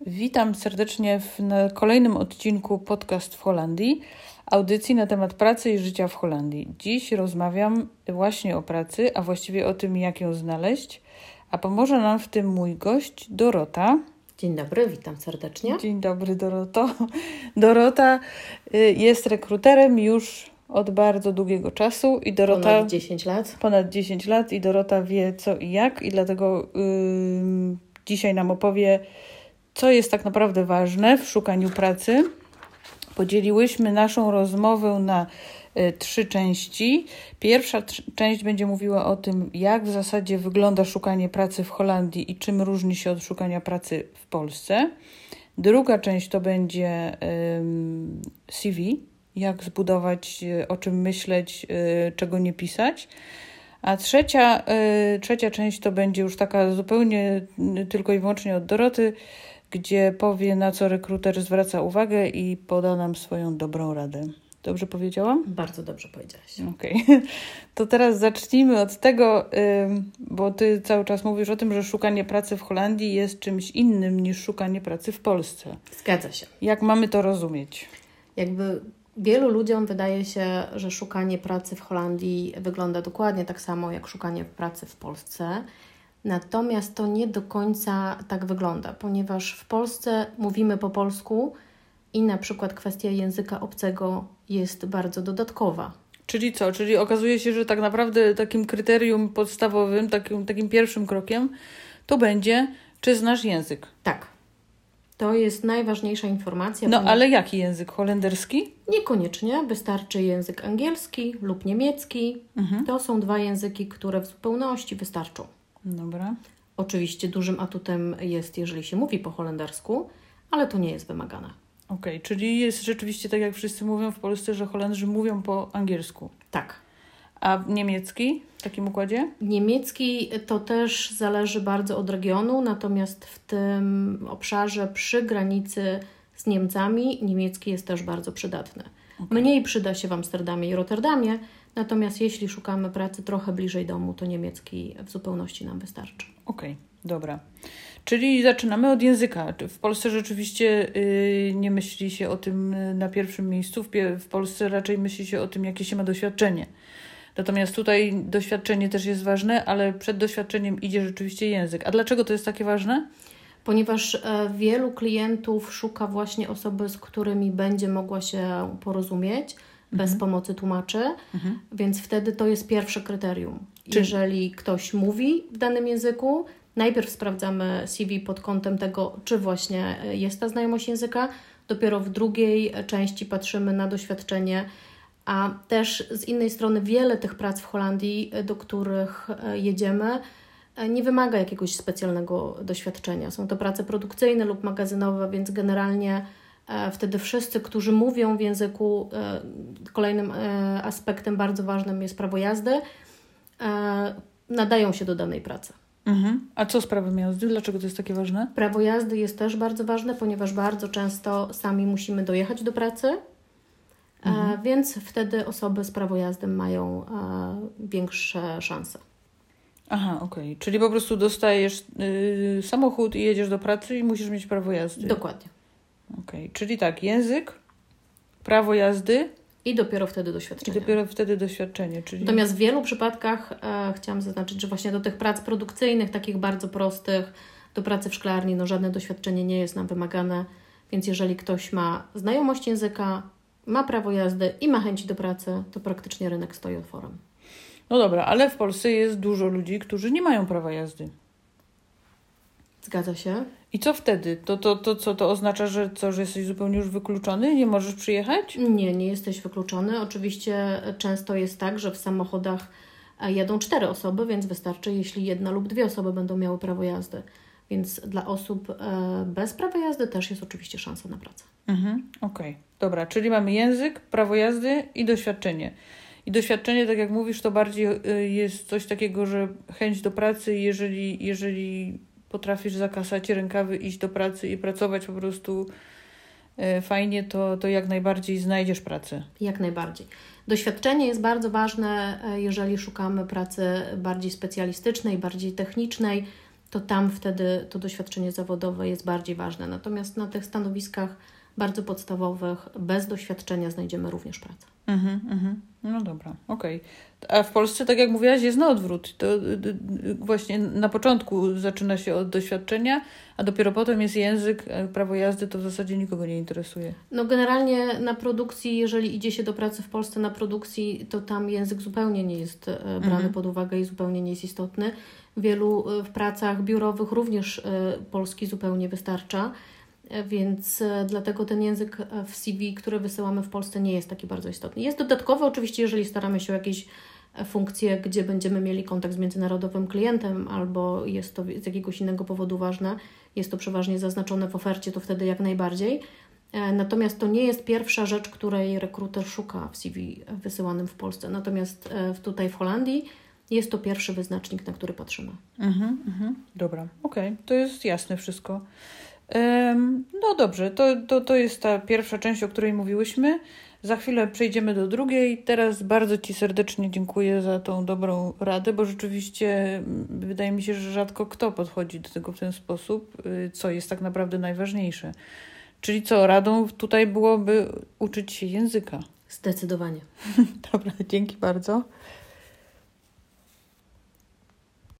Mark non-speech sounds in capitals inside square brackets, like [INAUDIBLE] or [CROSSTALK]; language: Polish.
Witam serdecznie w kolejnym odcinku Podcast w Holandii, audycji na temat pracy i życia w Holandii. Dziś rozmawiam właśnie o pracy, a właściwie o tym, jak ją znaleźć, a pomoże nam w tym mój gość Dorota. Dzień dobry, witam serdecznie. Dzień dobry, Doroto. Dorota y, jest rekruterem już od bardzo długiego czasu i Dorota. Ponad 10 lat. Ponad 10 lat i Dorota wie co i jak, i dlatego yy, dzisiaj nam opowie co jest tak naprawdę ważne w szukaniu pracy. Podzieliłyśmy naszą rozmowę na y, trzy części. Pierwsza część będzie mówiła o tym, jak w zasadzie wygląda szukanie pracy w Holandii i czym różni się od szukania pracy w Polsce. Druga część to będzie CV, jak zbudować, y, o czym myśleć, y, czego nie pisać. A trzecia, trzecia część to będzie już taka zupełnie tylko i wyłącznie od Doroty, gdzie powie, na co rekruter zwraca uwagę i poda nam swoją dobrą radę. Dobrze powiedziałam? Bardzo dobrze powiedziałaś. Okej. Okay. [LAUGHS] To teraz zacznijmy od tego, bo ty cały czas mówisz o tym, że szukanie pracy w Holandii jest czymś innym niż szukanie pracy w Polsce. Zgadza się. Jak mamy to rozumieć? Jakby wielu ludziom wydaje się, że szukanie pracy w Holandii wygląda dokładnie tak samo jak szukanie pracy w Polsce. Natomiast to nie do końca tak wygląda, ponieważ w Polsce mówimy po polsku i na przykład kwestia języka obcego jest bardzo dodatkowa. Czyli co? Czyli okazuje się, że tak naprawdę takim kryterium podstawowym, takim, takim pierwszym krokiem to będzie, czy znasz język. Tak. To jest najważniejsza informacja. No ale jaki język? Holenderski? Niekoniecznie. Wystarczy język angielski lub niemiecki. Mhm. To są dwa języki, które w zupełności wystarczą. Dobra. Oczywiście dużym atutem jest, jeżeli się mówi po holendersku, ale to nie jest wymagane. Okej, okay, czyli jest rzeczywiście tak, jak wszyscy mówią w Polsce, że Holendrzy mówią po angielsku. Tak. A niemiecki w takim układzie? Niemiecki to też zależy bardzo od regionu, natomiast w tym obszarze przy granicy z Niemcami niemiecki jest też bardzo przydatny. Okay. Mniej przyda się w Amsterdamie i Rotterdamie, Natomiast jeśli szukamy pracy trochę bliżej domu, to niemiecki w zupełności nam wystarczy. Okej, okay, dobra. Czyli zaczynamy od języka. W Polsce rzeczywiście yy, nie myśli się o tym y, na pierwszym miejscu. W, w Polsce raczej myśli się o tym, jakie się ma doświadczenie. Natomiast tutaj doświadczenie też jest ważne, ale przed doświadczeniem idzie rzeczywiście język. A dlaczego to jest takie ważne? Ponieważ e, wielu klientów szuka właśnie osoby, z którymi będzie mogła się porozumieć bez mhm. pomocy tłumaczy, mhm. więc wtedy to jest pierwsze kryterium. Czy... Jeżeli ktoś mówi w danym języku, najpierw sprawdzamy CV pod kątem tego, czy właśnie jest ta znajomość języka, dopiero w drugiej części patrzymy na doświadczenie. A też z innej strony, wiele tych prac w Holandii, do których e, jedziemy, e, nie wymaga jakiegoś specjalnego doświadczenia. Są to prace produkcyjne lub magazynowe, więc generalnie E, wtedy wszyscy, którzy mówią w języku, e, kolejnym e, aspektem bardzo ważnym jest prawo jazdy, nadają się do danej pracy. Mhm. A co z prawem jazdy? Dlaczego to jest takie ważne? Prawo jazdy jest też bardzo ważne, ponieważ bardzo często sami musimy dojechać do pracy, mhm. więc wtedy osoby z prawo jazdy mają większe szanse. Aha, okej. Okay. Czyli po prostu dostajesz y, samochód i jedziesz do pracy i musisz mieć prawo jazdy. Dokładnie. Okej, okay. czyli tak, język, prawo jazdy. I dopiero wtedy doświadczenie. I dopiero wtedy doświadczenie. Czyli... Natomiast w wielu przypadkach e, chciałam zaznaczyć, że właśnie do tych prac produkcyjnych, takich bardzo prostych, do pracy w szklarni, no żadne doświadczenie nie jest nam wymagane. Więc jeżeli ktoś ma znajomość języka, ma prawo jazdy i ma chęci do pracy, to praktycznie rynek stoi otworem. No dobra, ale w Polsce jest dużo ludzi, którzy nie mają prawa jazdy. Zgadza się. I co wtedy? To, to, to co to oznacza, że co, że jesteś zupełnie już wykluczony? Nie możesz przyjechać? Nie, nie jesteś wykluczony. Oczywiście często jest tak, że w samochodach e, jadą cztery osoby, więc wystarczy, jeśli jedna lub dwie osoby będą miały prawo jazdy. Więc dla osób e, bez prawa jazdy też jest oczywiście szansa na pracę. Mhm, Okej, okay. dobra, czyli mamy język, prawo jazdy i doświadczenie. I doświadczenie, tak jak mówisz, to bardziej e, jest coś takiego, że chęć do pracy, jeżeli, jeżeli potrafisz zakasać rękawy, iść do pracy i pracować po prostu e, fajnie, to, to jak najbardziej znajdziesz pracę. Jak najbardziej. Doświadczenie jest bardzo ważne, jeżeli szukamy pracy bardziej specjalistycznej, bardziej technicznej. To tam wtedy to doświadczenie zawodowe jest bardziej ważne. Natomiast na tych stanowiskach bardzo podstawowych, bez doświadczenia znajdziemy również pracę. Mhm, mhm. No dobra, okej. Okay. A w Polsce, tak jak mówiłaś, jest na odwrót. To właśnie na początku zaczyna się od doświadczenia, a dopiero potem jest język, prawo jazdy to w zasadzie nikogo nie interesuje. No generalnie na produkcji, jeżeli idzie się do pracy w Polsce na produkcji, to tam język zupełnie nie jest e, brany mhm. pod uwagę i zupełnie nie jest istotny. W wielu e, w pracach biurowych również e, polski zupełnie wystarcza. Więc dlatego ten język w CV, który wysyłamy w Polsce, nie jest taki bardzo istotny. Jest dodatkowy, oczywiście, jeżeli staramy się o jakieś funkcje, gdzie będziemy mieli kontakt z międzynarodowym klientem, albo jest to z jakiegoś innego powodu ważne, jest to przeważnie zaznaczone w ofercie, to wtedy jak najbardziej. E, natomiast to nie jest pierwsza rzecz, której rekruter szuka w CV wysyłanym w Polsce. Natomiast e, tutaj w Holandii jest to pierwszy wyznacznik, na który patrzymy. Mhm, mhm. Dobra, okej, okay. to jest jasne wszystko. No dobrze, to, to, to jest ta pierwsza część, o której mówiłyśmy. Za chwilę przejdziemy do drugiej. Teraz bardzo Ci serdecznie dziękuję za tą dobrą radę, bo rzeczywiście mm, wydaje mi się, że rzadko kto podchodzi do tego w ten sposób, y, co jest tak naprawdę najważniejsze. Czyli co, radą tutaj byłoby uczyć się języka? Zdecydowanie. [LAUGHS] Dobra, dzięki bardzo.